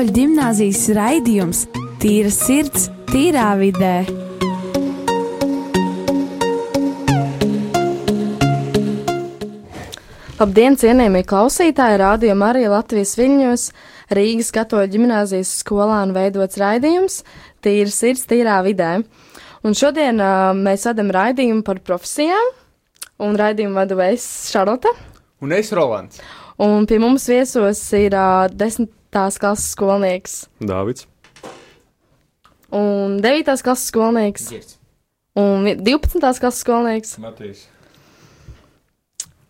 Katoļu gimnāzijas raidījums Tīra sirds, tīrā vidē. Labdien, cienījamie klausītāji! Radio Marija Latvijas Viļņos Rīgas Katoļu gimnāzijas skolā un veidots raidījums Tīra sirds, tīrā vidē. Un šodien uh, mēs vadam raidījumu par profesijām, un raidījumu vadu es Šarlote. Un es Rolands. Un pie mums viesos ir uh, desmitās klases skolnieks Dāvids. un devītās klases skolnieks un vi- 12. klases skolnieks. Matīs.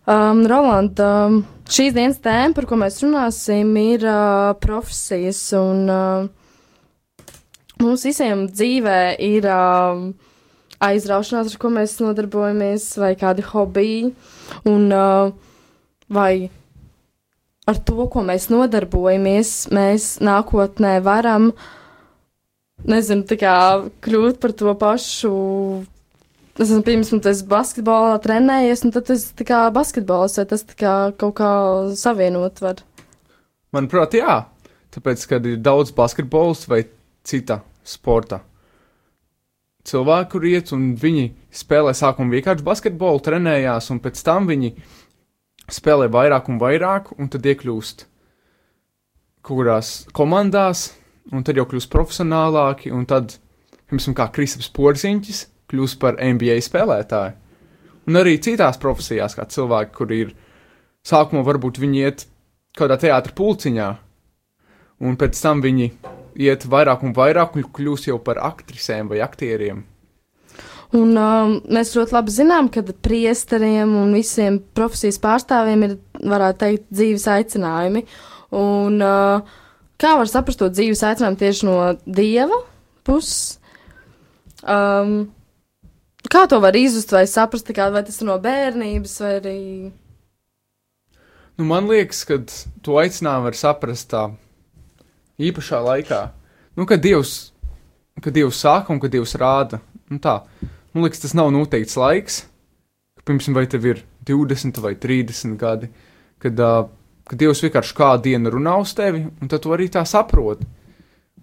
Um, Roland, um, šīs dienas tēma, par ko mēs runāsim, ir uh, profesijas. Un, uh, mums visiem dzīvē ir uh, aizraušanās, ar ko mēs nodarbojamies, vai kādi hobiji, un uh, vai ar to, ko mēs nodarbojamies, mēs nākotnē varam, nezinu, tā kā kļūt par to pašu Es esmu, piemēram, tas basketbolā trenējies, un tad tas tā kā basketbols, vai tas tā kā kaut kā savienot var. Manuprāt, jā. Tāpēc, kad ir daudz basketbols vai cita sporta cilvēku, kur iet un viņi spēlē sākumā vienkārši basketbolu, trenējās, un pēc tam viņi spēlē vairāk un vairāk, un tad iekļūst kurās komandās, un tad jau kļūst profesionālāki, un tad, piemēram, kā Kristaps Porziņķis, kļūst par NBA spēlētāju. Un arī citās profesijās, kā cilvēki, kur ir sākumā varbūt viņi iet kādā teātra pulciņā, un pēc tam viņi iet vairāk un vairāk un kļūst jau par aktrisēm vai aktieriem. Un um, mēs ļoti labi zinām, ka priesteriem un visiem profesijas pārstāvjiem ir, varētu teikt, dzīves aicinājumi. Un uh, kā var saprast to dzīves aicinājumu tieši no dieva puses? Um, kā to var izjust vai saprast, kā, vai tas ir no bērnības vai arī. Nu, man liekas, ka to aicinājumu var saprast tā īpašā laikā. Nu, kad Dievs, kad Dievs saka un kad Dievs rāda. Nu, tā, man liekas, tas nav noteikts laiks. Piemēram, vai tev ir 20 vai 30 gadi, kad, uh, kad Dievs vienkārši kādu dienu runā uz tevi, un tad tu arī tā saproti,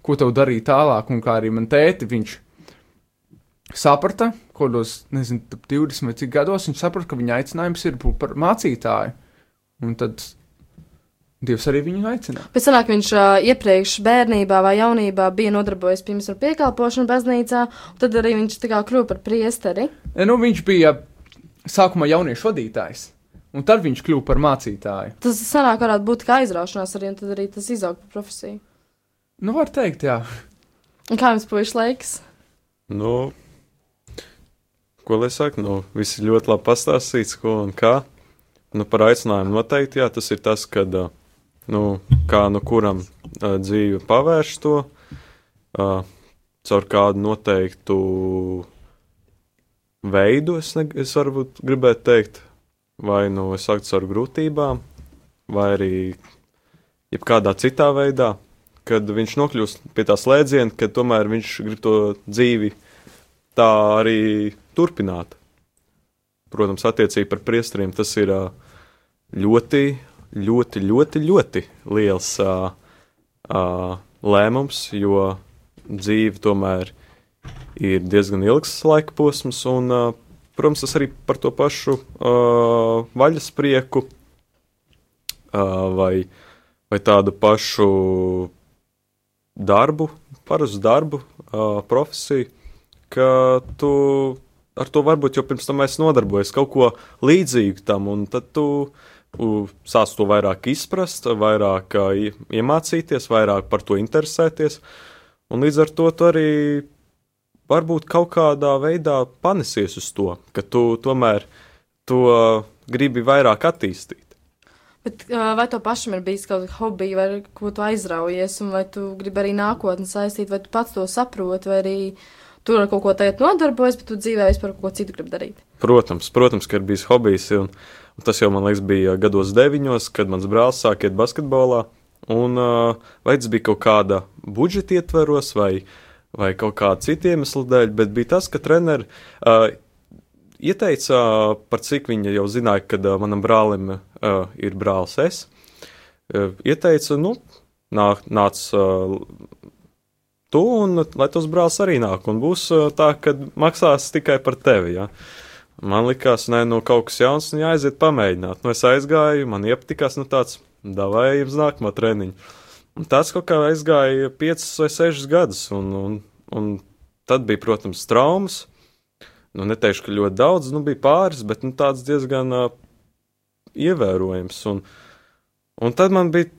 ko tev darīt tālāk. Un kā arī man tēti, viņš saprata, ko dos, nezinu, ap 20 vai cik gados, viņš saprata, ka viņa aicinājums ir būt par mācītāju. Un tad Dievs arī viņu aicināja. Pēc tam, ka viņš uh, iepriekš bērnībā vai jaunībā bija nodarbojies pirms ar piekalpošanu baznīcā, un tad arī viņš tā kā kļuva par priesteri. E, Nu, viņš bija sākumā jauniešu vadītājs, un tad viņš kļuva par mācītāju. Tas sanāk, varētu būt kā aizraušanās arī, un tad arī tas izaug par profesiju. Nu, var teikt, jā. Un kā jums puikas laiks? Nu, ko lai saka, nu, viss ir ļoti labi pastāstīts, ko un kā. Nu, par aicinājumu noteikti, jā, tas ir tas, kad, ā, nu, kā nu kuram ā, dzīve pavērš to, ā, caur kādu noteiktu veidu, es, ne, es varbūt gribētu teikt, vai nu es saku caur grūtībām, vai arī jebkādā citā veidā, kad viņš nokļūst pie tā slēdziena, ka tomēr viņš grib to dzīvi tā arī turpināt. Protams, attiecībā par priesteriem tas ir ļoti, ļoti, ļoti, ļoti liels ā, ā, lēmums, jo dzīve tomēr ir diezgan ilgs laika posms, un, ā, protams, tas arī par to pašu ā, vaļasprieku ā, vai, vai tādu pašu darbu, parastu darbu, ā, profesiju, ka tu ar to varbūt jau pirms tam esi nodarbojies kaut ko līdzīgu tam, un tad tu u, sāc to vairāk izprast, vairāk iemācīties, vairāk par to interesēties, un līdz ar to tu arī varbūt kaut kādā veidā panesies uz to, ka tu tomēr to gribi vairāk attīstīt. Bet, uh, vai to pašam ir bijis kaut kāda hobija, vai ko tu aizraujies, un vai tu gribi arī nākotni saistīt, vai tu pats to saproti, vai arī tu ar kaut ko tagad nodarbojies, bet tu dzīvē vispār kaut ko citu gribi darīt? Protams, protams, ka ir bijis hobijs, un, un tas jau man liekas bija gados deviņos, kad mans brālis sāk iet basketbolā. Un uh, vai tas bija kaut kāda budžeta ietveros, vai, vai kaut kāda cita iemesla dēļ, bet bija tas, ka treneris uh, ieteica, uh, par cik viņa jau zināja, ka uh, manam brālim uh, ir brālis es. Uh, ieteica, nu, nāk, nāc uh, tu, un lai tos brālis arī nāk, un būs uh, tā, ka maksās tikai par tevi. Ja? Man likās, nē, nu kaut kas jauns, un jāaiziet pamēģināt. Nu, es aizgāju, man iepatikās, nu tāds, davai uz nākamo treniņu. Un tas kaut kā aizgāja 5 vai 6 gadus, un, un, un tad bija, protams, traumas. Nu, neteikšu, ka ļoti daudz, nu, bija pāris, bet nu, tāds diezgan uh, ievērojams. Un, un tad man bija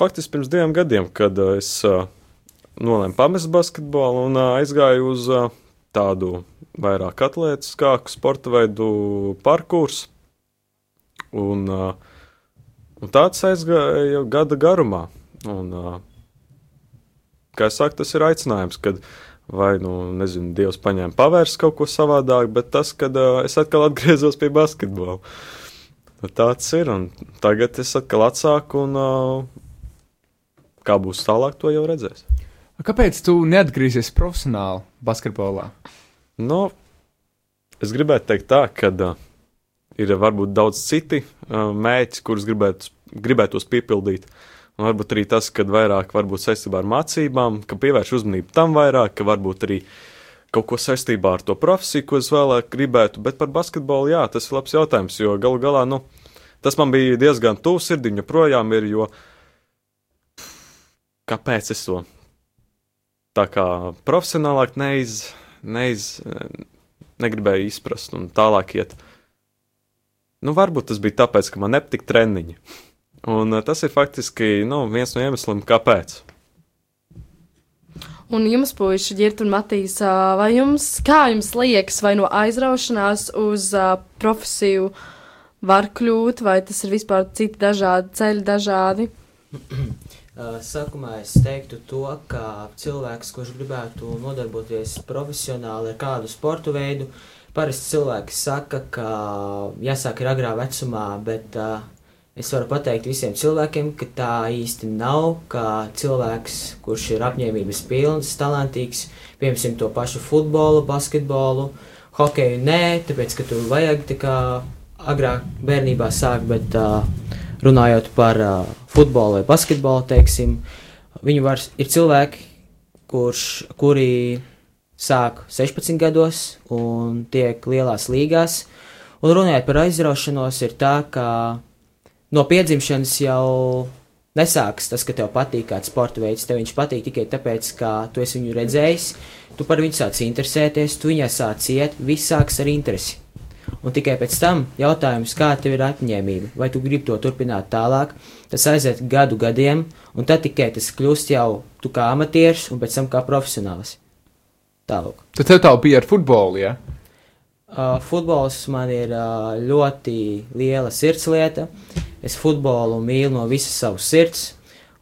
faktiski pirms diviem gadiem, kad uh, es uh, nolēmu pamest basketbolu un uh, aizgāju uz uh, tādu vairāk atletiskāku sporta veidu parkurs. Un, uh, un tāds aizgāja jau gada garumā. Un, uh, kā es saku, tas ir aicinājums, kad vai, nu, nezinu, Dievs paņēma pavērst kaut ko savādāk, bet tas, kad uh, es atkal atgriezos pie basketbola. Nu, tāds ir, un tagad es atkal atsāku, un kā būs tālāk, to jau redzēs. Kāpēc tu neatgriezies profesionāli basketbolā? Nu, es gribētu teikt tā, ka uh, ir varbūt daudz citi uh, mēķi, kurus gribētu, gribētos piepildīt. Un varbūt arī tas, ka vairāk saistībā ar mācībām, ka pievērš uzmanību tam vairāk, ka varbūt arī kaut ko saistībā ar to profesiju, ko es vēlāk gribētu. Bet par basketbolu, jā, tas ir labs jautājums, jo galu galā, nu, tas man bija diezgan tuvu sirdiņu projām ir, jo kāpēc es to tā kā profesionālāk neiz, neiz, negribēju izprast un tālāk iet. Nu, varbūt tas bija tāpēc, ka man nepatika treniņi. Un uh, tas ir faktiski nu, viens no iemesliem, kāpēc. Un jums, puiši, Girta un Matīs, vai jums, kā jums liekas, vai no aizraušanās uz profesiju var kļūt, vai tas ir vispār citi dažādi ceļi, dažādi? Uh, Sākumā es teiktu to, ka cilvēks, kurš gribētu nodarboties profesionāli ar kādu sporta veidu, parasti cilvēki saka, ka jāsāk ir agrā vecumā, bet uh, es varu pateikt visiem cilvēkiem, ka tā īsti nav, ka cilvēks, kurš ir apņēmības pilns, talantīgs, piemēram, to pašu futbolu, basketbolu, hokeju, nē, tāpēc, ka tur vajag tā kā agrāk bērnībā sākt, bet uh, runājot par uh, futbolu vai basketbolu, teiksim, viņu var, ir cilvēki, kurš, kuri sāk 16 gados un tiek lielās līgās. Un runājot par aizraušanos, ir tā, ka no piedzimšanas jau nesāks tas, ka tev patīk kāds sporta veids. Tev viņš patīk tikai tāpēc, ka tu esi viņu redzējis, tu par viņu sāc interesēties, tu viņai sāc iet, viss sāks ar interesi. Un tikai pēc tam jautājums, kā tev ir apņēmība, vai tu gribi to turpināt tālāk, tas aiziet gadu gadiem, un tad tikai tas kļūst jau tu kā amatieris un pēc tam kā profesionāls. Tālāk. Tad tev tā bija ar futbolu, ja? Uh, futbols man ir uh, ļoti liela sirdslieta. Es futbolu mīlu no visas savas sirds,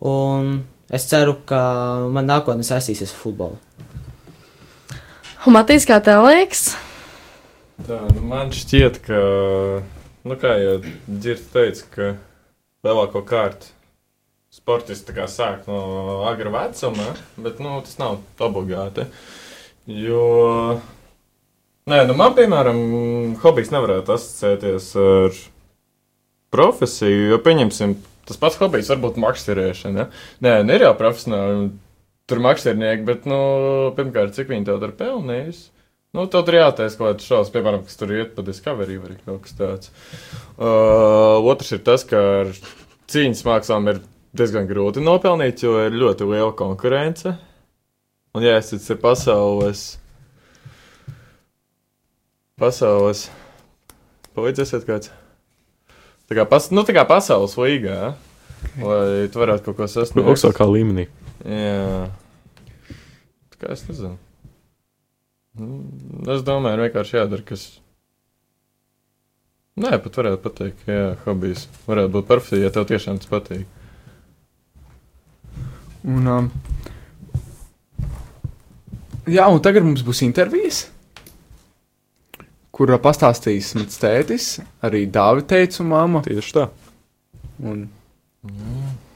un es ceru, ka man nākotnē saistīsies ar futbolu. Un Matīs, kā tev liekas? Tā, nu man šķiet, ka, nu kā jau Girta teica, ka lielāko kārtu sportisti sāk no agra vecuma, bet, nu, tas nav obligāti. Jo, nē, nu man, piemēram, hobijs nevarētu asociēties ar profesiju, jo, pieņemsim, tas pats hobijs var būt makšķerēšana. Ja? Nē, ne ir jau profesionāli, tur makšķernieki, bet, nu, pirmkārt, cik viņi tev ir pelnījuši. Nu, tev tur jātaisa kaut kāds šausmas, piemēram, kas tur iet pa Discovery vai kaut kas tāds. Uh, otrs ir tas, ka ar cīņas mākslām ir diezgan grūti nopelnīt, jo ir ļoti liela konkurence. Un, ja es ir pasaules, pasaules, palīdzēsiet kāds. Tā kā, pas, nu, tā kā pasaules līgā, okay. lai tu varētu kaut ko sasniegt. Augstākā līmenī. Jā. Tā kā es nezinu. Nu, Es domāju, ir vienkārši jādara, kas. Nē, pat varētu pateikt, ka jā, hobijs varētu būt perfekts, ja tev tiešām tas patīk. Un, um, jā, un tagad mums būs intervijas, kurā pastāstīs mans tētis, arī Dāvida teica un māma. Tieši tā. Un, Uh,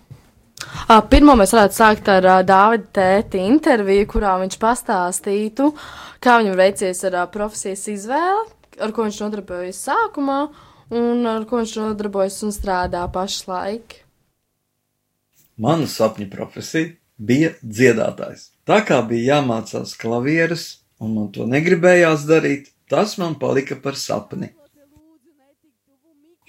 Pirmā mēs varētu sākt ar uh, Dāvida tēti interviju, kurā viņš pastāstītu, kā viņam veicies ar uh, profesijas izvēli, ar ko viņš nodarbojas sākumā un ar ko viņš nodarbojas un strādā pašlaik. Mana sapņu profesija bija dziedātājs. Tā kā bija jāmācās klavieres, un man to negribējās darīt, tas man palika par sapni.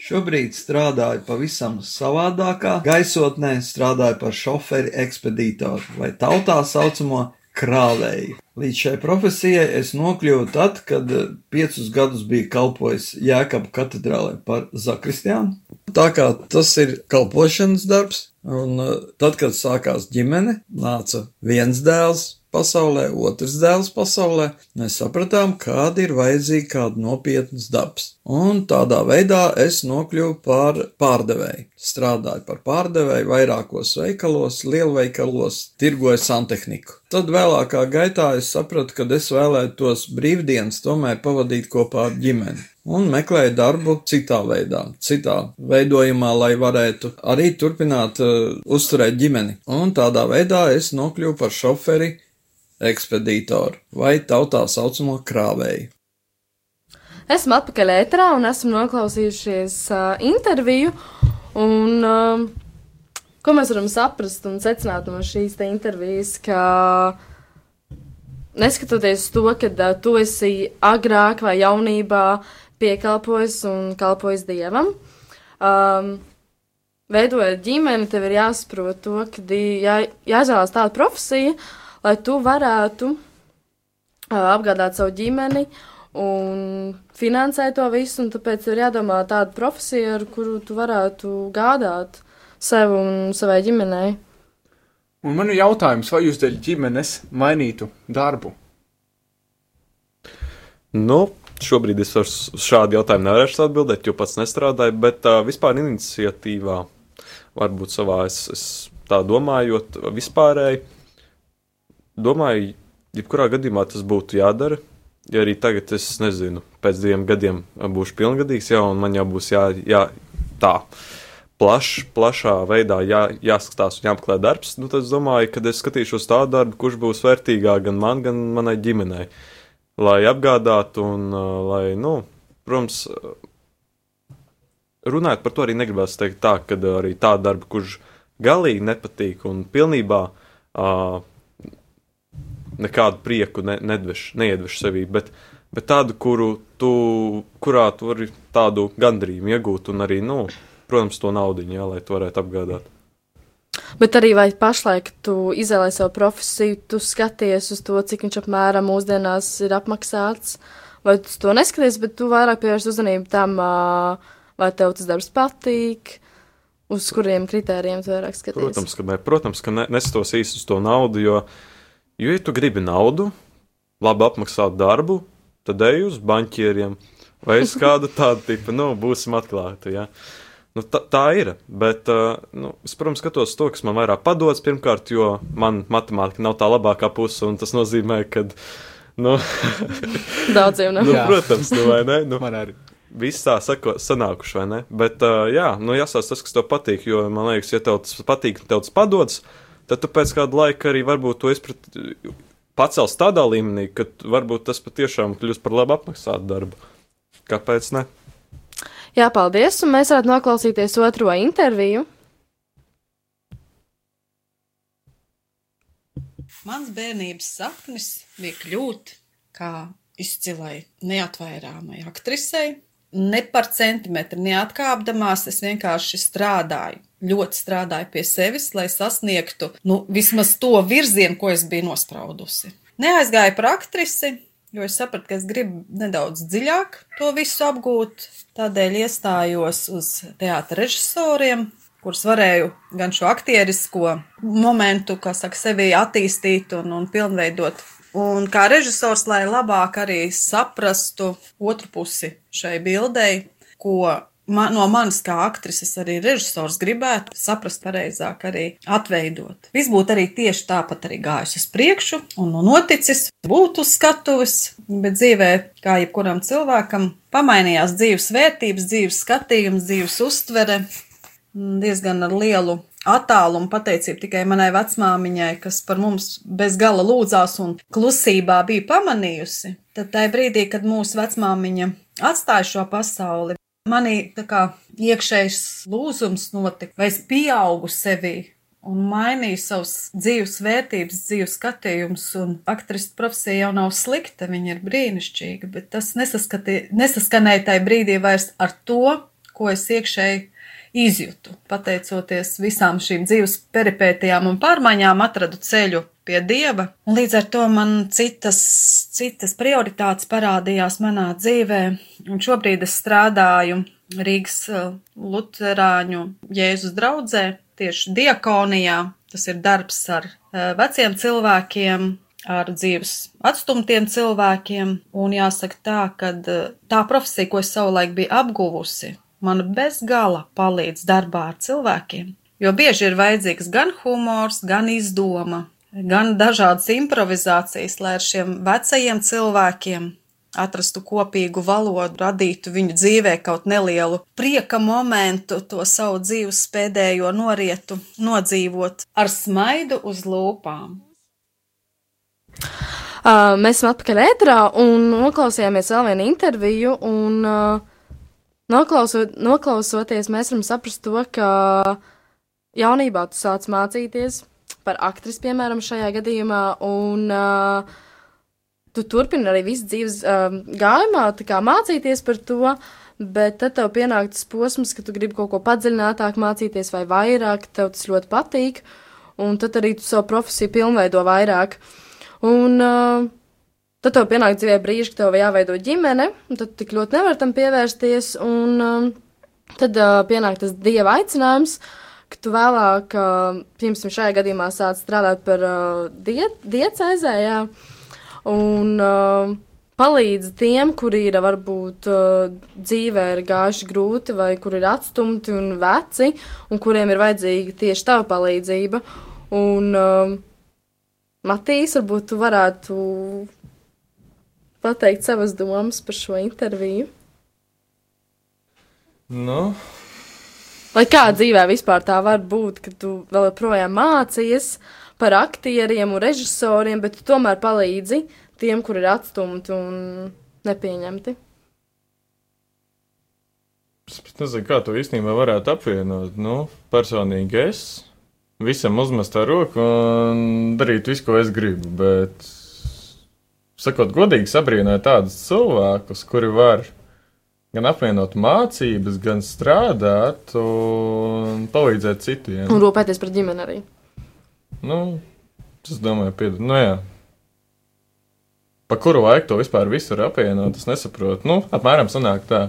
Šobrīd strādāju pavisam savādākā gaisotnē, strādāju par šoferi ekspedītoru vai tautā saucamo krāvēju. Līdz šai profesijai es nokļuvu tad, kad eh, piecus gadus biju kalpojis Jēkabu katedrālē par zakristiānu. Tā kā tas ir kalpošanas darbs, un eh, tad, kad sākās ģimene, nāca viens dēls, pasaulē, otrs dēls pasaulē, mēs sapratām, kāda ir vajadzīga kāda nopietnas darbs. Un tādā veidā es nokļuvu par pārdevēju. Strādāju par pārdevēju vairākos veikalos, lielveikalos, tirgoju santehniku. Tad vēlākā gaitā es sapratu, ka es vēlētos brīvdienas tomēr pavadīt kopā ar ģimeni un meklēju darbu citā veidā, citā veidojumā, lai varētu arī turpināt uh, uzturēt ģimeni. Un tādā veidā es nokļuvu par šoferi ekspedītoru vai tautā saucamo krāvēju. Esmu atpakaļ ēterā un esmu noklausījušies uh, interviju. Un, uh, ko mēs varam saprast un secināt no šīs intervijas, ka neskatoties to, ka uh, tu esi agrāk vai jaunībā piekalpojis un kalpojis dievam, um, veidojot ģimeni, tev ir jāsaprot to, ka jā, jāizvēlas tāda profesija, uh, lai tu varētu uh, apgādāt savu ģimeni un finansēt to visu, un tāpēc ir jādomā tāda profesija, ar kuru tu varētu gādāt sev un savai ģimenei. Un man ir jautājums, vai jūs dēļ ģimenes mainītu darbu? Nu, šobrīd es uz šādu jautājumu nevarēšu atbildēt, jo pats nestrādāju, bet uh, vispār iniciatīvā, varbūt savā es, es tā domājot, vispārēji domāju, jebkurā gadījumā tas būtu jādara. Ja arī tagad es nezinu, pēc diviem gadiem būšu pilngadīgs, jau man jau būs jā, jā, tā plaš, plašā veidā jā, jāskatās un jāapklē darbs, nu, tad es domāju, ka es skatīšos tādu darbu, kurš būs vērtīgāk gan man, gan manai ģimenei. Lai apgādātu un uh, lai, nu, protams, runājot par to arī negribas teikt tā, ka arī tāda darba, kurš galīgi nepatīk un pilnībā uh, nekādu prieku ne, nedveš, neiedveš sevī, bet, bet tādu, kuru tu, kurā tu vari tādu gandrību iegūt un arī, nu, protams, to naudu, jā, lai to varētu apgādāt. Bet arī vai pašlaik tu izvēlē savu profesiju, tu skaties uz to, cik viņš apmēram mūsdienās ir apmaksāts, vai tu to neskaties, bet tu vairāk pievērš uzmanību tam, vai tev tas darbs patīk, uz kuriem kritērijiem tu vairāk skaties. Protams, ka, ne, protams, ka ne, nestos īsti uz to naudu, jo uh, Jo, ja tu gribi naudu, labi apmaksāt darbu, tad ej uz banķieriem vai uz kādu tādu tipu, nu, būsim atklāti. Ja? Nu, tā, tā ir, bet uh, nu, es, protams, skatos to, kas man vairāk padodas. Pirmkārt, jo man matemātika nav tā labākā puse, un tas nozīmē, ka. Nu, Daudziem nav. nu, protams, nu, vai ne? Nu, Man arī. Viss tā sako, sanākuši, vai ne? Bet, uh, jā, nu, jāsaka tas, kas tev patīk, jo man liekas, ja tev tas patīk, tev tas padodas, tad tu pēc kāda laika arī varbūt to izprat, pacels tādā līmenī, ka varbūt tas patiešām kļūst par labu apmaksātu darbu. Kāpēc ne? Jā, paldies, un mēs varētu noklausīties otro interviju. Mans bērnības sapnis bija kļūt kā izcilai, neatvairāmai aktrisei. Ne par centimetru neatkāpdamās, es vienkārši strādāju ļoti strādāju pie sevis, lai sasniegtu nu, vismaz to virzienu, ko es biju nospraudusi. Neaizgāju par aktrisi, jo es sapratu, ka es gribu nedaudz dziļāk to visu apgūt. Tādēļ iestājos uz teātra režisoriem, kurus varēju gan šo aktierisko momentu, kā saka, sevi attīstīt un, un pilnveidot. Un kā režisors, lai labāk arī saprastu otru pusi šai bildei, ko man, no manis kā aktrises, arī režisors gribētu saprast pareizāk, arī atveidot. Viss būtu arī tieši tāpat arī gājis uz priekšu un noticis, būtu uz skatuves, bet dzīvē, kā jebkuram cilvēkam, pamainījās dzīves vērtības, dzīves skatījums, dzīves uztvere diezgan ar lielu attālumu pateicību tikai manai vecmāmiņai, kas par mums bez gala lūdzās un klusībā bija pamanījusi. Tad tajā brīdī, kad mūsu vecmāmiņa atstāja šo pasauli, Manī tā kā iekšējs lūzums notika, vai es pieaugu sevī un mainīju savus dzīves vērtības, dzīves skatījumus. Un aktrises profesija jau nav slikta, viņa ir brīnišķīga, bet tas nesaskanēja tajā brīdī vairs ar to, ko es iekšēji izjūtu. Pateicoties visām šīm dzīves peripētijām un pārmaiņām, atradu ceļu pie dieva, un līdz ar to man citas, citas prioritātes parādījās manā dzīvē, un šobrīd es strādāju Rīgas eh, Luterāņu Jēzus draudzē, tieši diakonijā. Tas ir darbs ar eh, veciem cilvēkiem, ar dzīves atstumtiem cilvēkiem, un jāsaka tā, ka eh, tā profesija, ko es savulaik biju apguvusi, man bez gala palīdz darbā ar cilvēkiem. Jo bieži ir vajadzīgs gan humors, gan izdoma, gan dažādas improvizācijas, lai ar šiem vecajiem cilvēkiem atrastu kopīgu valodu, radītu viņu dzīvē kaut nelielu prieka momentu, to savu dzīves pēdējo norietu nodzīvot ar smaidu uz lūpām. Uh, mēs esam atpakaļ ētrā un noklausījāmies vēl vienu interviju. Un, uh, noklausot, noklausoties, mēs varam saprast to, ka jaunībā tu sāc mācīties par aktrisi, piemēram, šajā gadījumā. Un, uh, Tu turpini arī visu dzīves uh, gājumā, kā mācīties par to, bet tad tev pienāk tas posms, ka tu gribi kaut ko padziļinātāk mācīties vai vairāk, tev tas ļoti patīk, un tad arī tu savu profesiju pilnveido vairāk. Un uh, tad tev pienāk dzīvē brīži, ka tev jāveido ģimene, un tad tik ļoti nevar tam pievērsties, un um, tad uh, pienāk tas dieva aicinājums, ka tu vēlāk, piemēram, šajā gadījumā sāc strādāt par uh, die, diecēzē, jā, un uh, palīdz tiem, kuri ir varbūt dzīvē ir gājuši grūti, vai kuri ir atstumti un veci, un kuriem ir vajadzīga tieši tava palīdzība. Un, uh, Matīs, varbūt tu varētu pateikt savas domas par šo interviju. Nu, Vai kā dzīvē vispār tā var būt, ka tu vēl joprojām mācījies par aktieriem un režisoriem, bet tu tomēr palīdzi tiem, kur ir atstumti un nepieņemti? es pat nezinu, kā to īstenībā varētu apvienot. Nu, personīgi es visam uzmest tā roku un darīt visu, ko es gribu. Bet, sakot, godīgi sabrīnoju tādus cilvēkus, kuri var gan apvienot mācības, gan strādāt un palīdzēt citiem. Un rūpēties par ģimeni arī. Nu, es domāju, piedod. Nu, jā. Pa kuru laiku to vispār visu var apvienot, es nesaprotu. Nu, apmēram sanāk tā,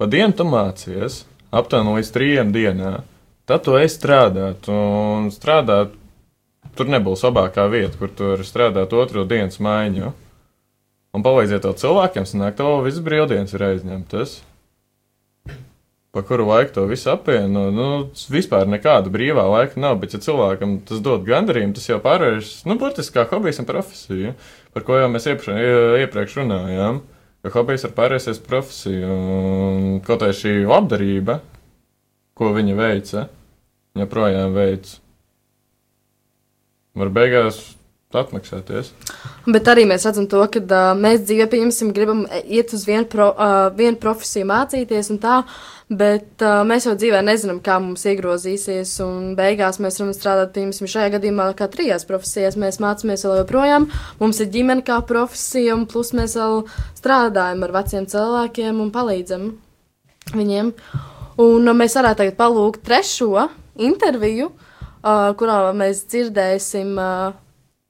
pa dienu tu mācies, aptuveni līdz trījiem dienām. Tad tu ej strādāt, un strādāt tur nebūs labākā vieta, kur tu vari strādāt otro dienas maiņu. Un palīdziet to cilvēkiem, sanāk, tev visas brīvdienas ir aizņemtas. Pa kuru laiku to visu apvieno, nu, vispār nekāda brīvā laika nav, bet, ja cilvēkam tas dod gandarījumu, tas jau pārvēršas, nu, burtiski kā hobijs un profesija, par ko jau mēs iepriekš, iepriekš runājām, ka hobijs var pārvērsties par profesiju, un kaut arī šī labdarība, ko viņa veica, viņa projām veic, var beigās atmaksāties. Bet arī mēs redzam to, ka uh, mēs dzīvē, pieņemsim, gribam iet uz vienu, pro, uh, vienu profesiju mācīties un tā, bet uh, mēs jau dzīvē nezinām, kā mums iegrozīsies, un beigās mēs varam strādāt, piemēram, šajā gadījumā kā trijās profesijās. Mēs mācāmies vēl joprojām, mums ir ģimene kā profesija, un plus mēs vēl strādājam ar veciem cilvēkiem un palīdzam viņiem. Un uh, mēs varētu tagad palūgt trešo interviju, uh, kurā mēs dzirdēsim uh,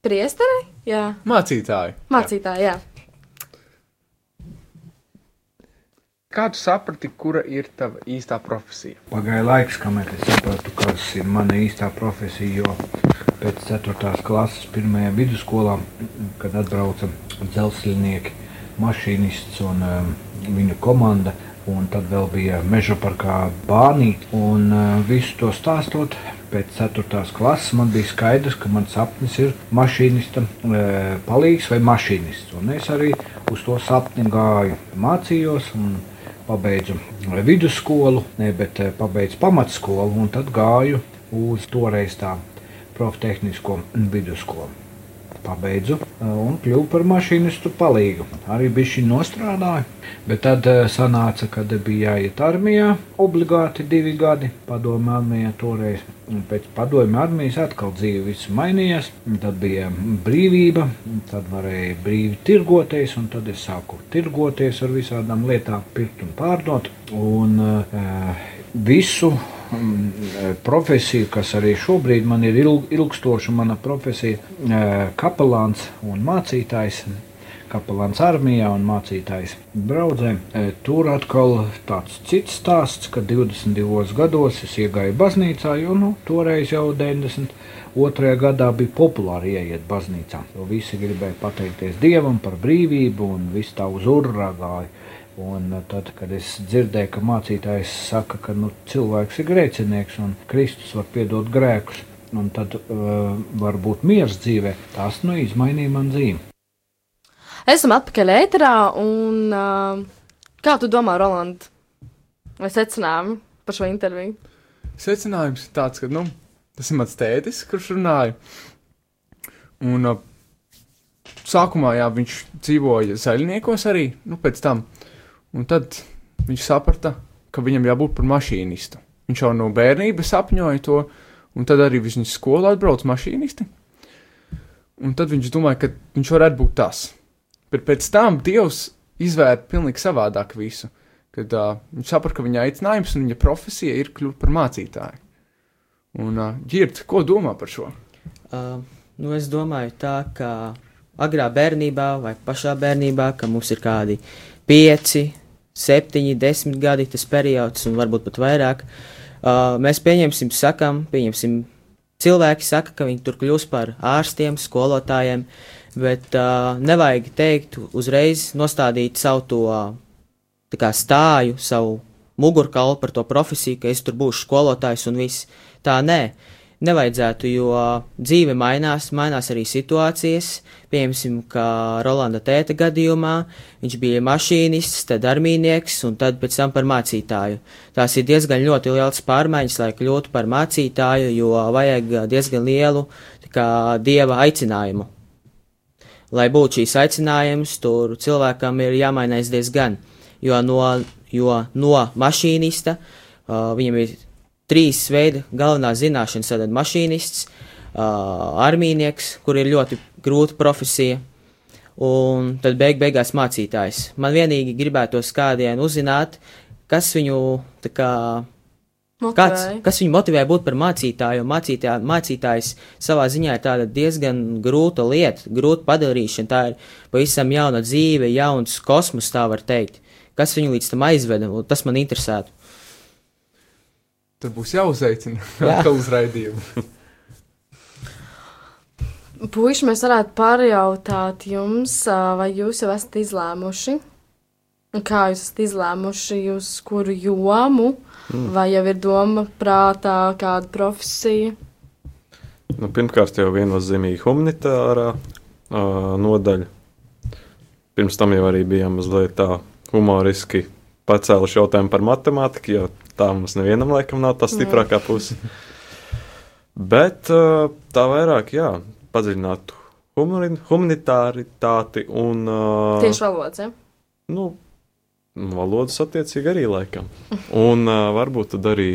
priesteri, jā, Mācītāji. mācītāju, jā. Kā tu saprati, kura ir tava īstā profesija? Pagāja laiks, kamēr es sapratu, kas ir mana īstā profesija. Jo pēc 4. klases, 1. vidusskolā, kad atbrauca dzelzceļnieki, mašīnists un um, viņa komanda, un tad vēl bija meža parkā bānīte. Un uh, visu to stāstot, pēc 4. klases man bija skaidrs, ka mans sapnis ir mašīnista uh, palīgs vai mašīnists. Un es arī uz to sapni gāju, mācījos. un pabeidzu vidusskolu, ne, bet eh, pabeidzu pamatskolu un tad gāju uz toreiz tā proftehnisko vidusskolu. Pabeidzu uh, un kļuvu par mašīnistu palīgu. Arī bija šī nostrādāja, bet tad uh, sanāca, ka bija jāiet armijā obligāti divi gadi padomju armijā toreiz. Un pēc padomju armijas atkal dzīve viss mainījās, tad bija brīvība, tad varēja brīvi tirgoties, un tad es sāku tirgoties ar visādām lietām, pirkt un pārdot. Un, uh, visu mm, profesiju, kas arī šobrīd man ir ilg, ilgstoša, mana profesija, kapelāns un mācītājs. Kapelāns armijā un mācītājs braucē. Tur atkal tāds cits stāsts, ka 22 gados es iegāju baznīcā, jo nu, toreiz jau 92. gadā bija populāri ieiet baznīcā. Jo visi gribēja pateikties Dievam par brīvību un viss tā uz urā gāja. Un tad, kad es dzirdēju, ka mācītājs saka, ka nu, cilvēks ir grēcinieks un Kristus var piedot grēkus, un tad uh, var būt miers dzīvē, tas nu izmainīja man dzīvi. Esam atpakaļ ēterā, un uh, kā tu domā, Roland, vai secinājumi par šo interviju? Secinājums ir tāds, ka nu, tas ir mans tētis, kurš runāja. Un uh, sākumā jā, viņš dzīvoja zaļniekos arī, nu pēc tam. Un tad viņš saprata, ka viņam jābūt par mašīnistu. Viņš jau no bērnības sapņoja to, un tad arī viņš skolā atbrauc mašīnisti. Un tad viņš domāja, ka viņš varētu būt tas. Bet pēc tam Dievs izvērta pilnīgi savādāk visu. Kad uh, viņš saprata, ka viņa aicinājums un viņa profesija ir kļūt par mācītāju. Un, uh, Girta, ko domā par šo? Uh, nu es domāju tā, ka agrā bērnībā vai pašā bērnībā, ka mums ir kādi pieci, septiņi, desmit gadi tas periods, un varbūt pat vairāk. Uh, mēs pieņemsim, sakam, pieņemsim, cilvēki saka, ka viņi tur kļūs par ārstiem, skolotājiem, bet uh, nevajag teikt uzreiz nostādīt savu to kā, stāju, savu mugurkaulu par to profesiju, ka es tur būšu skolotājs un viss. Tā nē. Uh, nevajadzētu, jo dzīve mainās, mainās arī situācijas. Piemēram, kā Rolanda tēta gadījumā, viņš bija mašīnists, tad armīnieks un tad pēc tam par mācītāju. Tās ir diezgan ļoti liels pārmaiņas, lai kļūtu par mācītāju, jo vajag diezgan lielu kā, dieva aicinājumu. Lai būtu šīs aicinājums, tur cilvēkam ir jāmainās diezgan, jo no, jo no mašīnista uh, viņam ir trīs veidi galvenās zināšanas, tad mašīnists, uh, armīnieks, kur ir ļoti grūta profesija, un tad beig beigās mācītājs. Man vienīgi gribētos kādien uzzināt, kas viņu tā kā. Kāds, kas viņu motivē būt par mācītāju? Mācītā, mācītājs savā ziņā ir tāda diezgan grūta lieta, grūta padarīšana. Tā ir pavisam jauna dzīve, jauns kosmos, tā var teikt. Kas viņu līdz tam aizveda? Tas man interesētu. Tur būs jāuzaicina atkal uz raidījumu. Puiši, mēs varētu pārjautāt jums, vai jūs jau esat izlēmuši, kā jūs esat izlēmuši, uz kuru jomu, mm. vai jau ir doma prātā kāda profesija? Nu, pirmkārt, jau viennozīmīgi humanitārā uh, nodaļa. Pirms tam jau arī bija mazliet tā humoriski pacēluši jautājumu par matemātiku, jo tā mums nevienam laikam nav tā stiprākā puse. Bet tā vairāk, jā, padziļinātu humanitāritāti un. Tieši valodas, ja? Nu, valodas attiecīgi arī laikam. Un varbūt tad arī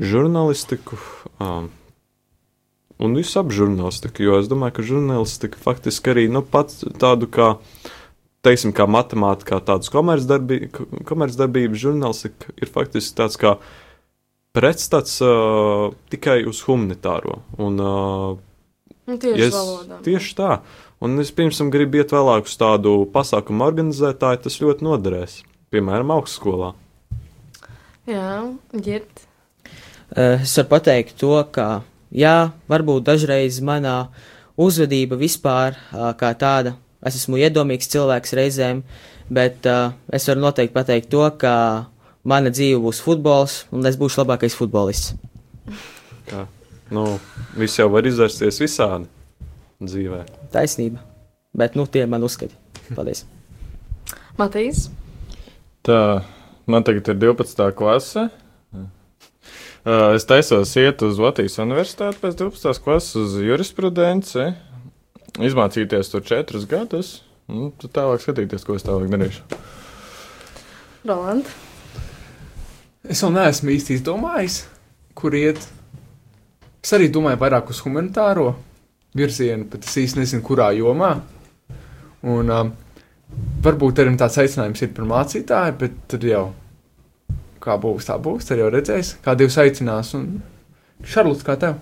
žurnālistiku. Un visu ap žurnālistiku, jo es domāju, ka žurnālistika faktiski arī nu, pats tādu kā uh, teiksim, kā matemātikā, tādas komercdarbības, komercdarbības žurnālistika ir faktiski tāds kā pretstats uh, tikai uz humanitāro. Un, uh, tieši, es, valodā. tieši tā. Un es pirms tam gribu iet vēlāk uz tādu pasākumu organizētāju, tas ļoti noderēs. Piemēram, augstskolā. Jā, ģirt. Es varu pateikt to, ka jā, varbūt dažreiz manā uzvedība vispār kā tāda Es esmu iedomīgs cilvēks reizēm, bet uh, es varu noteikti pateikt to, ka mana dzīve būs futbols, un es būšu labākais futbolists. Kā? Nu, viss jau var izvērsties visādi dzīvē. Taisnība. Bet, nu, tie ir mani uzskati. Paldies. Matīs? Tā, man tagad ir 12. klase. Es taisos iet uz Latvijas universitāti pēc 12. klases uz jurisprudenci. Izmācīties tur četrus gadus, un tad tālāk skatīties, ko es tālāk darīšu. Roland. Es vēl neesmu īsti izdomājis, kur iet. Es arī domāju vairāk uz humanitāro virzienu, bet es īsti nezinu, kurā jomā. Un um, varbūt arī tāds aicinājums ir par mācītāju, bet tad jau kā būs, tā būs. Tad jau redzēs, kā Dievs aicinās. Un Šarlots, kā tev?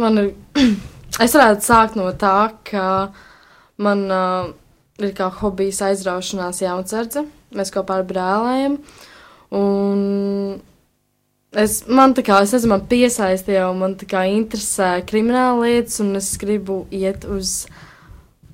Man ir, es varētu sākt no tā, ka man uh, ir kā hobijs aizraušanās jaunsardze. Mēs kopā ar brālēm. Un es, man tā kā, es nezinu, man piesaistīja, un man tā kā interesē krimināla lietas, un es gribu iet uz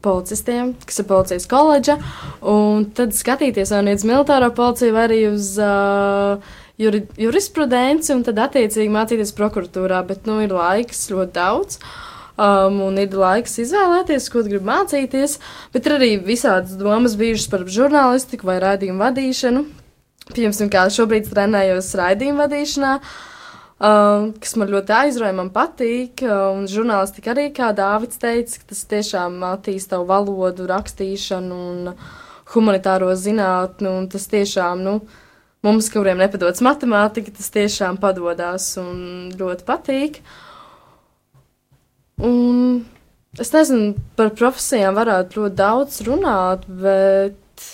policistiem, kas ir policijas koledža, un tad skatīties vai nu uz militāro policiju, vai arī uz uh, juri, jurisprudenci, un tad attiecīgi mācīties prokuratūrā, bet, nu, ir laiks ļoti daudz. Um, un ir laiks izvēlēties, ko grib mācīties, bet ir arī visādas domas bijušas par žurnālistiku vai raidījumu vadīšanu. Piemēram, kā šobrīd trenējos raidījumu vadīšanā, um, kas man ļoti aizrauja, man patīk. Un žurnālistika arī, kā Dārvids teica, tas tiešām attīsta tavu valodu, rakstīšanu un humanitāro zinātni. Un tas tiešām, nu, mums, kuriem nepadodas matemātika, tas tiešām padodas un ļoti patīk. Un es nezinu, par profesijām varētu ļoti daudz runāt, bet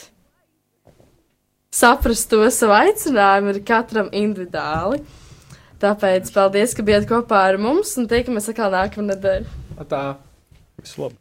saprast to savu aicinājumu ir katram individuāli. Tāpēc paldies, ka bijāt kopā ar mums un tiekamies atkal nākamā nedēļa. Tā. Visu labi!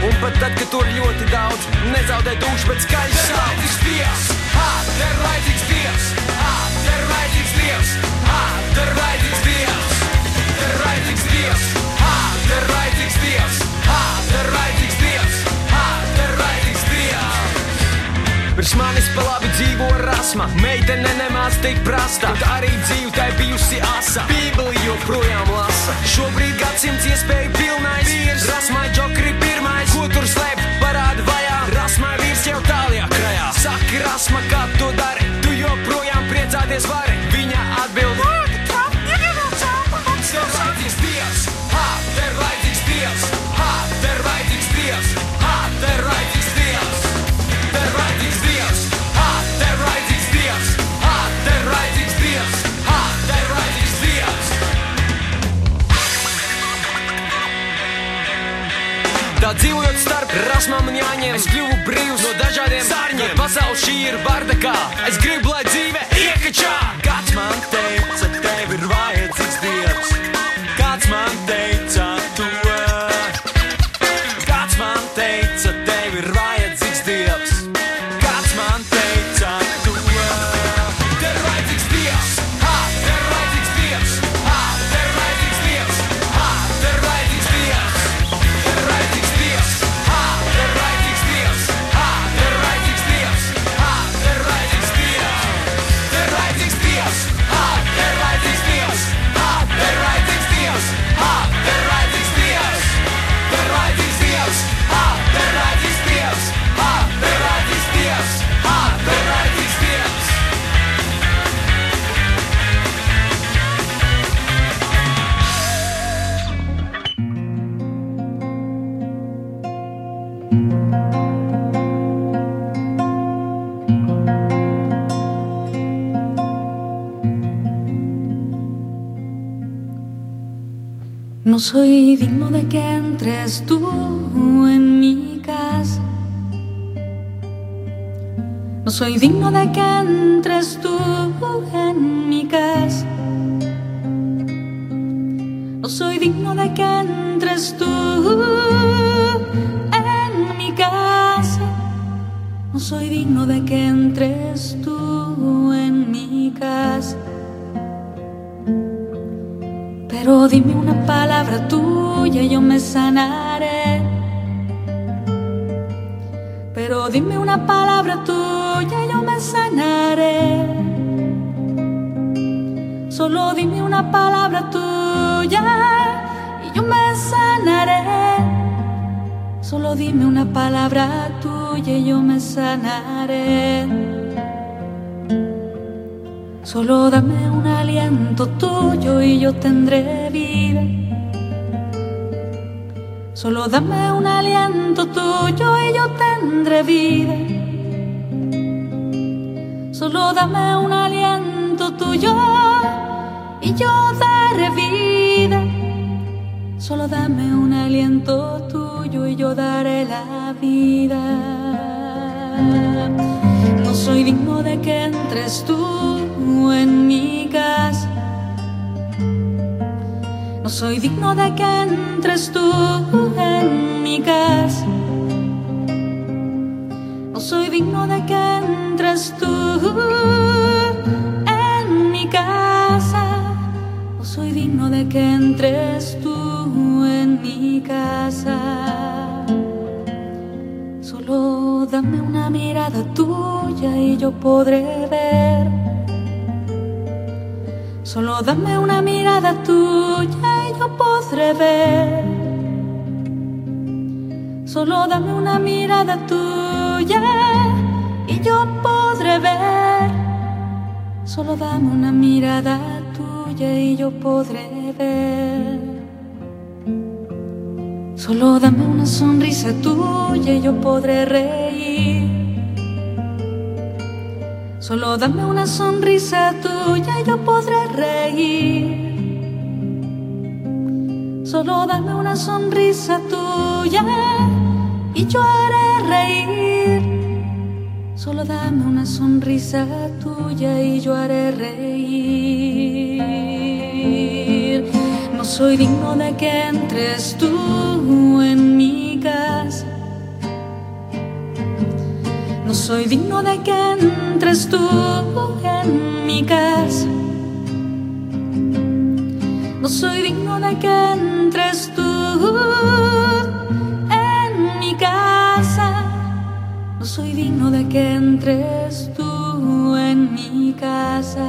Un pat tad, kad tur ļoti daudz, nezaudē dušu, bet skaļi sauc. Dievs, ha, te ir vajadzīgs Dievs, ha, te ir vajadzīgs Dievs, ha, te ir vajadzīgs Dievs. Te ir vajadzīgs Dievs, ha, te ir vajadzīgs Dievs, ha, te ir vajadzīgs Dievs, ha, te ir vajadzīgs Dievs. Pirms manis pa labi dzīvo rasma, meitene nemāc tik prasta, bet arī dzīve tai bijusi asa. Bībeli joprojām lasa, šobrīd gadsimts iespēju pilnais. Rasmai džokri pirmais, ko tur slēpt, parāda vajā. Rasmai vīrs jau tālajā krajā. Saki, rasma, kā tu dari, tu joprojām priecāties vari. Tā dzīvojot starp rasmām un jāņem, es kļuvu brīvs no dažādiem sārņiem. Pasaule šī ir bardakā, es gribu, lai dzīve iekačā. Kāds man teica, soy digno de que entres tú en mi casa. No soy digno de que entres tú en mi casa. No soy digno de que entres tú en mi casa. No soy digno de que entres tú en mi casa. Pero dime palabra tuya yo me sanaré. Pero dime una palabra tuya yo me sanaré. Solo dime una palabra tuya y yo me sanaré. Solo dime una palabra tuya y yo me sanaré. Solo dame un aliento tuyo y yo tendré vida. Solo dame un aliento tuyo y yo tendré vida. Solo dame un aliento tuyo y yo daré vida. Solo dame un aliento tuyo y yo daré la vida. No soy digno de que entres tú en mi casa. Soy digno de que entres tú en mi casa. No soy digno de que entres tú en mi casa. No soy digno de que entres tú en mi casa. Solo dame una mirada tuya y yo podré ver. Solo dame una mirada tuya yo podré ver. Solo dame una mirada tuya y yo podré ver. Solo dame una mirada tuya y yo podré ver. Solo dame una sonrisa tuya y yo podré reír. Solo dame una sonrisa tuya y yo podré reír. Solo dame una sonrisa tuya y yo haré reír. Solo dame una sonrisa tuya y yo haré reír. No soy digno de que entres tú en mi casa. No soy digno de que entres tú en mi casa. Soy digno de que entres tú en mi casa. No soy digno de que entres tú en mi casa.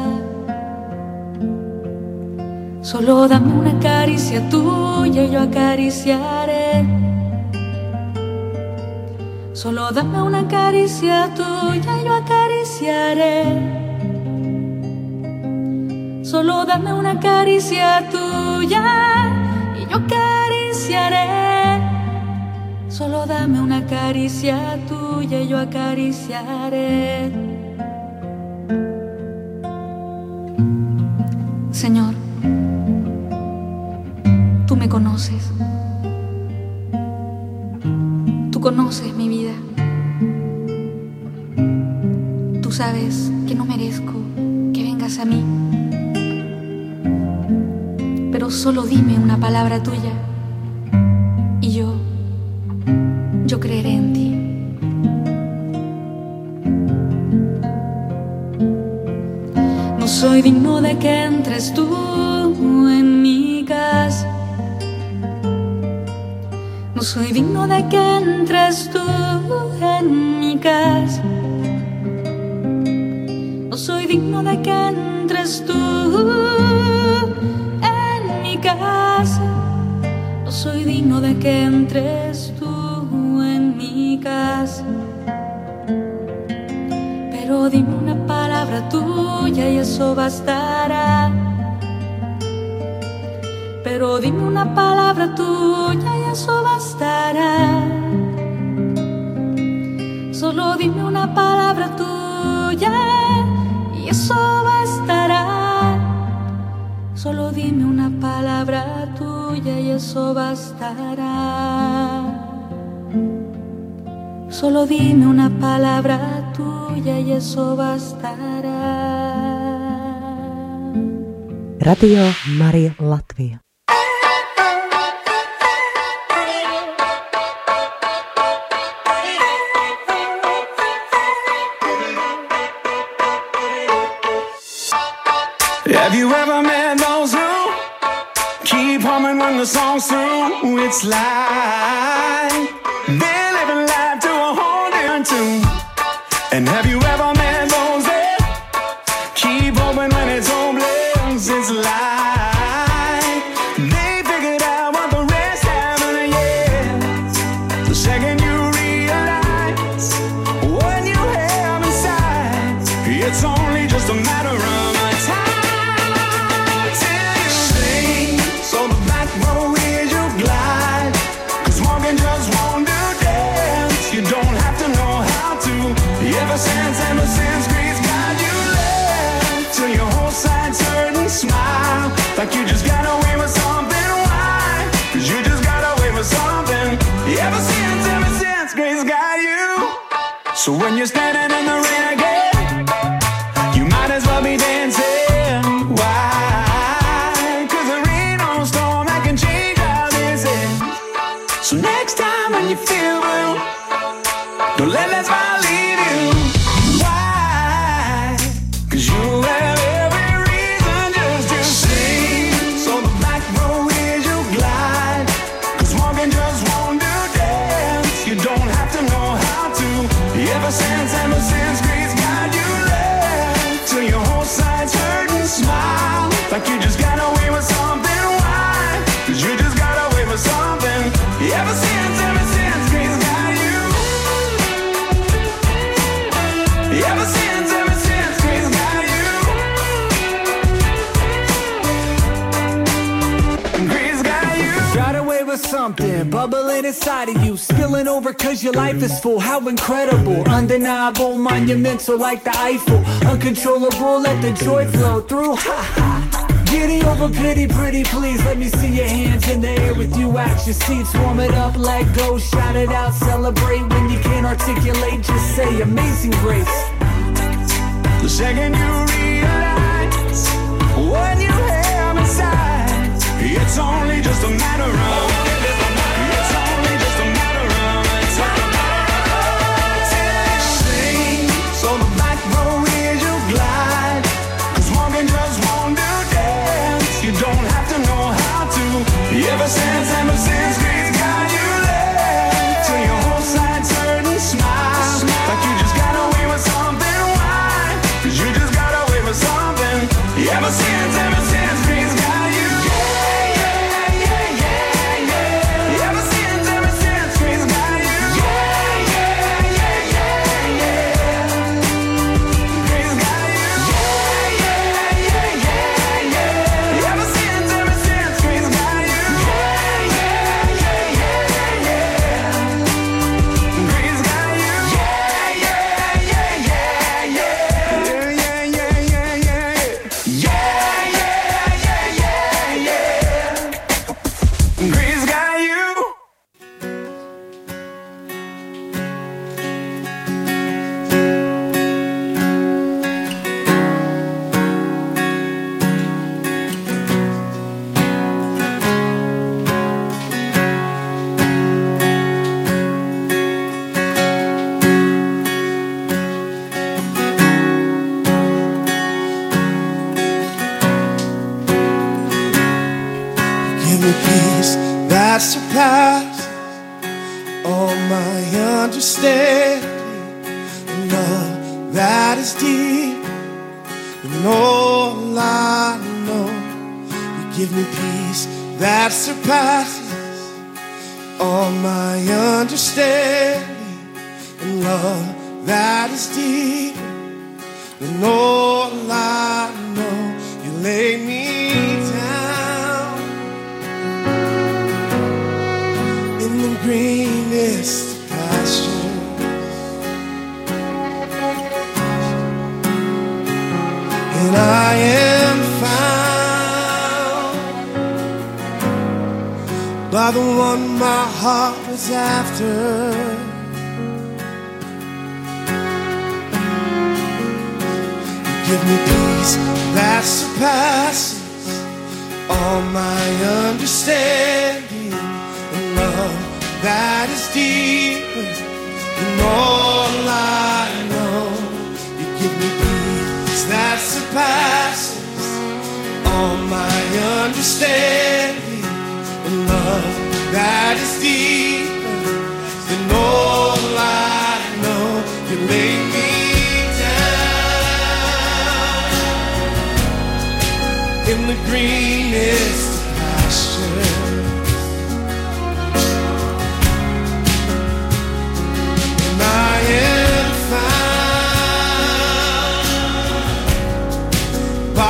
Solo dame una caricia tuya y yo acariciaré. Solo dame una caricia tuya y yo acariciaré. Solo dame una caricia tuya y yo acariciaré. Solo dame una caricia tuya y yo acariciaré. Señor, tú me conoces. Tú conoces mi vida. Tú sabes que no merezco que vengas a mí. Solo dime una palabra tuya y yo, yo creeré en ti. No soy digno de que entres tú en mi casa. No soy digno de que entres tú en mi casa. No soy digno de que entres tú de que entres tú en mi casa. Pero dime una palabra tuya y eso bastará. Pero dime una palabra tuya y eso bastará. Solo dime una palabra tuya y eso bastará. Solo dime una palabra tuya y eso bastará. Solo dime una palabra tuya y eso bastará. Radio Maria Latvia. it's like something bubbling inside of you Spilling over cause your life is full. How incredible, undeniable, monumental like the Eiffel. Uncontrollable, let the joy flow through. Ha ha. Giddy over pity, pretty please Let me see your hands in the air with you. Out your seats Warm it up, let go, shout it out Celebrate. When you can't articulate Just say amazing grace. The second you realize What you have inside It's only just a matter of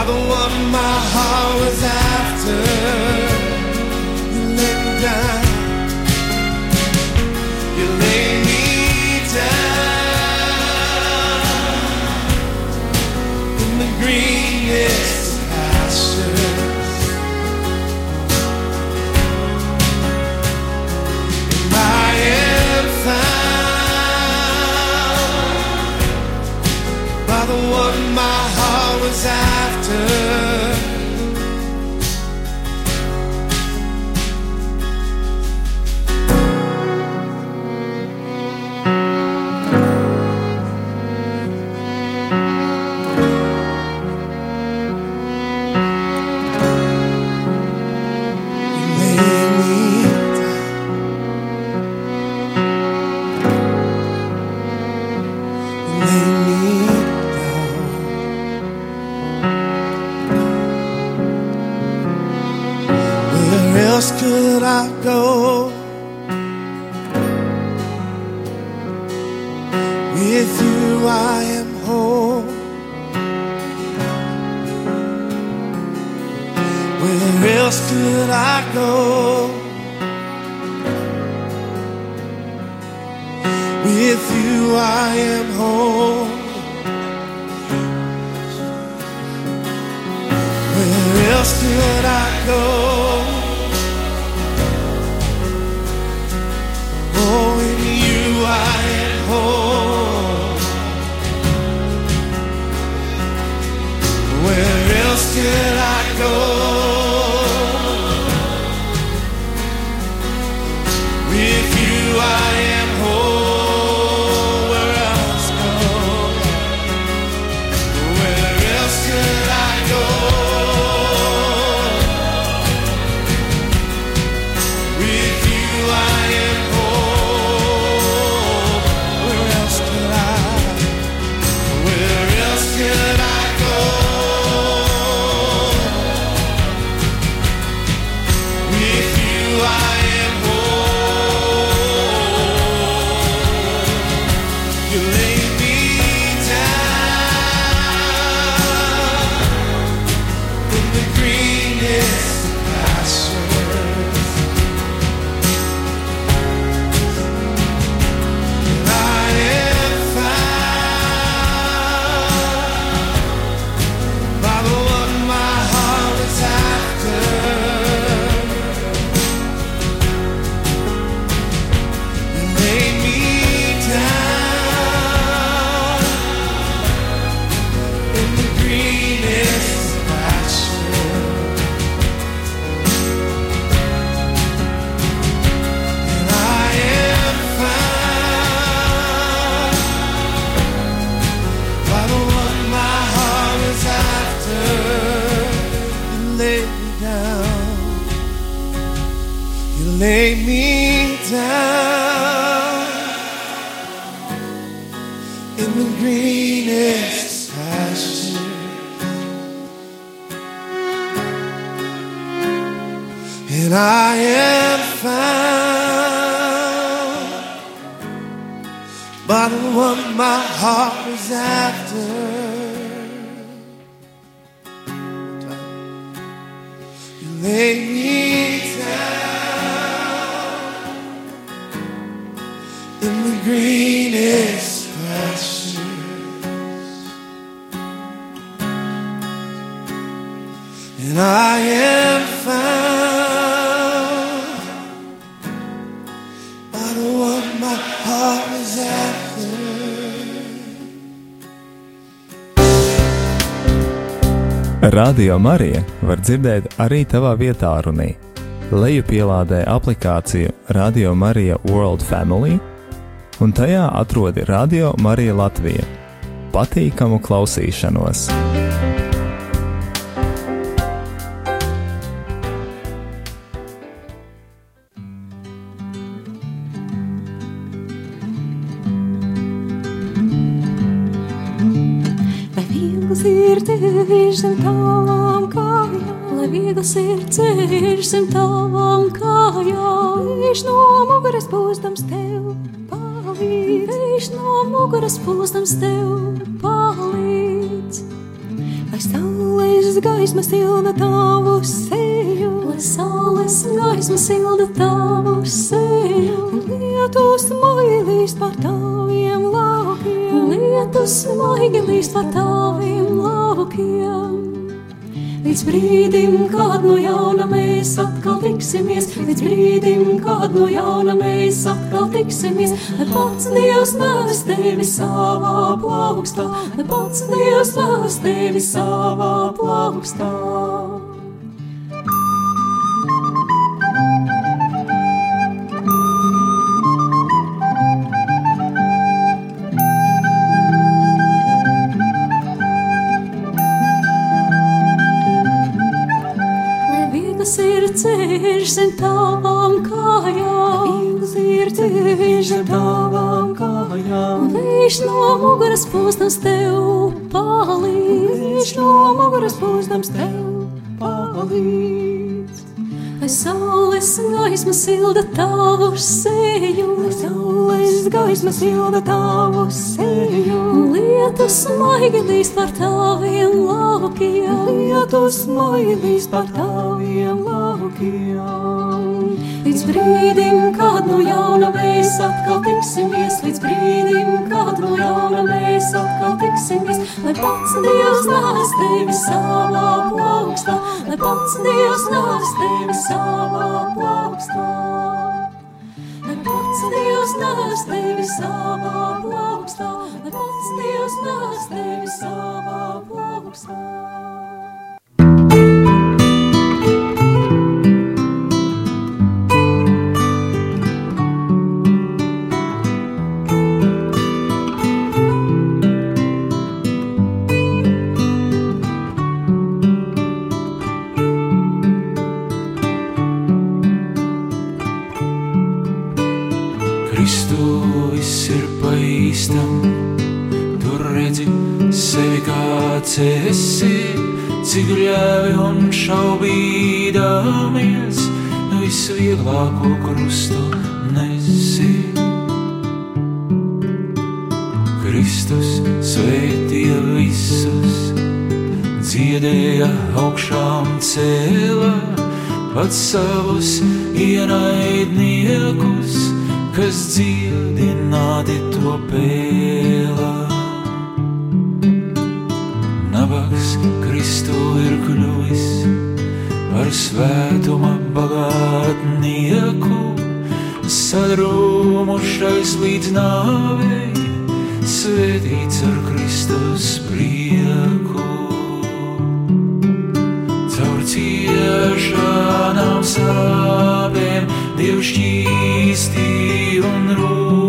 the one my heart was after. make me Radio Marija var dzirdēt arī tavā vietā, runī. Lejupielādē aplikāciju Radio Marija World Family, un tajā atrodi Radio Marija Latvija. Patīkamu klausīšanos! Lietus mailīs par taviem laukiem. Līdz brīdim, kad no jauna mēs atkal tiksimies, līdz brīdim, kad no jauna mēs atkal tiksimies, lai pats Dievs nes tevi savā plaukstā, lai pats Dievs nes tevi savā plaukstā. Viņš no muguras pūstams tev palīdz, no muguras pūstams tev palīdz. Lai saules gaisma silda tavu seju, lai saules gaisma silda tavu seju, lietus maigilīs par taviem laukiem, lietus maigilīs par taviem laukiem. Līdz brīdim, kad no jauna mēs atkal tiksimies, līdz brīdim, kad no jauna mēs atkal tiksimies, lai pats Dievs nes tevi savā plaukstā, lai pats Dievs nes tevi savā plaukstā. Lai pats Dievs nes tevi savā plaukstā, lai pats Dievs nes tevi savā plaukstā. Dziedēja augšām cēlā, pats savus ienaidniekus, kas dziedināti to pēlā. Nabaks Kristu ir kļuvis par svētuma bagātnieku, sadrūmušais līdz nāvei, svētīts ar Kristus prieku. Caur ciešanām sāpēm, Dievs šķīstī un rūdā,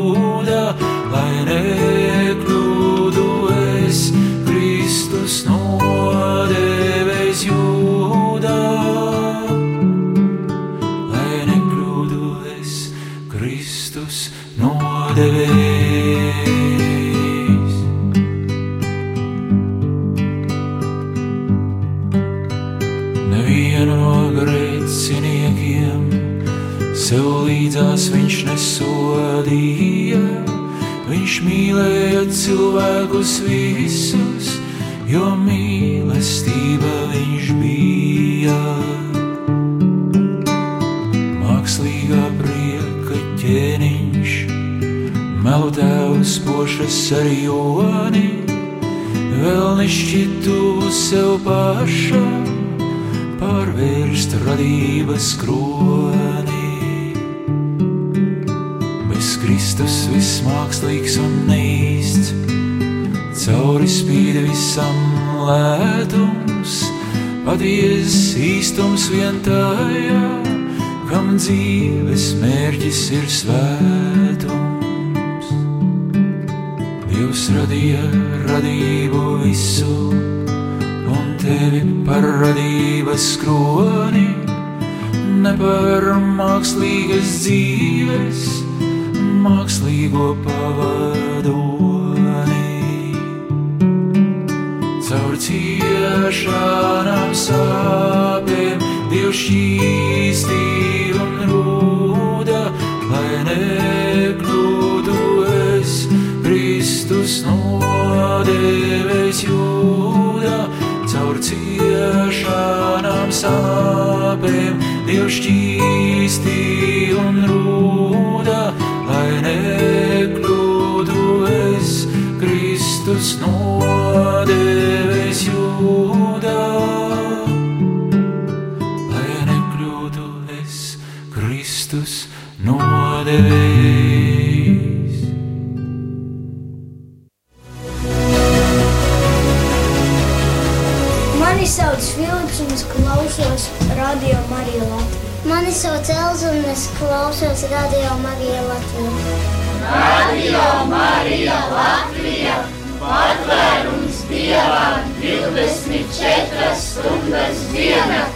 nesodīja. Viņš mīlēja cilvēkus visus, jo mīlestība viņš bija. Mākslīgā prieka ķēniņš, melu tēvs pošas ar joni, vēl nešķitu sev pašam pārvērst radības kroni. Mākslīgs un neīsts, cauri spīd visam lētums, Patiesi īstums vien tajā, kam dzīves mērķis ir svētums. Dievs radīja radību visu, un tevi par radības kroni, ne par mākslīgas dzīves, mākslīgo pavadoni. Caur ciešanām sāpēm Dievs šķīstīja un rūda, lai nekļūtu es Kristus nodēvēs jūda. Caur ciešanām sāpēm Dievs šķīstīja Kristus nodēvēs jūdā. Lai nekļūtu es Kristus nodēvēs. Mani sauc Filips, un es klausos Radio Marija Latvijā. Mani sauc Elza, un es klausos Radio Marija Latvijā. Radio Marija Latvija Dievam 24 stundas diennaktī.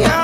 yeah.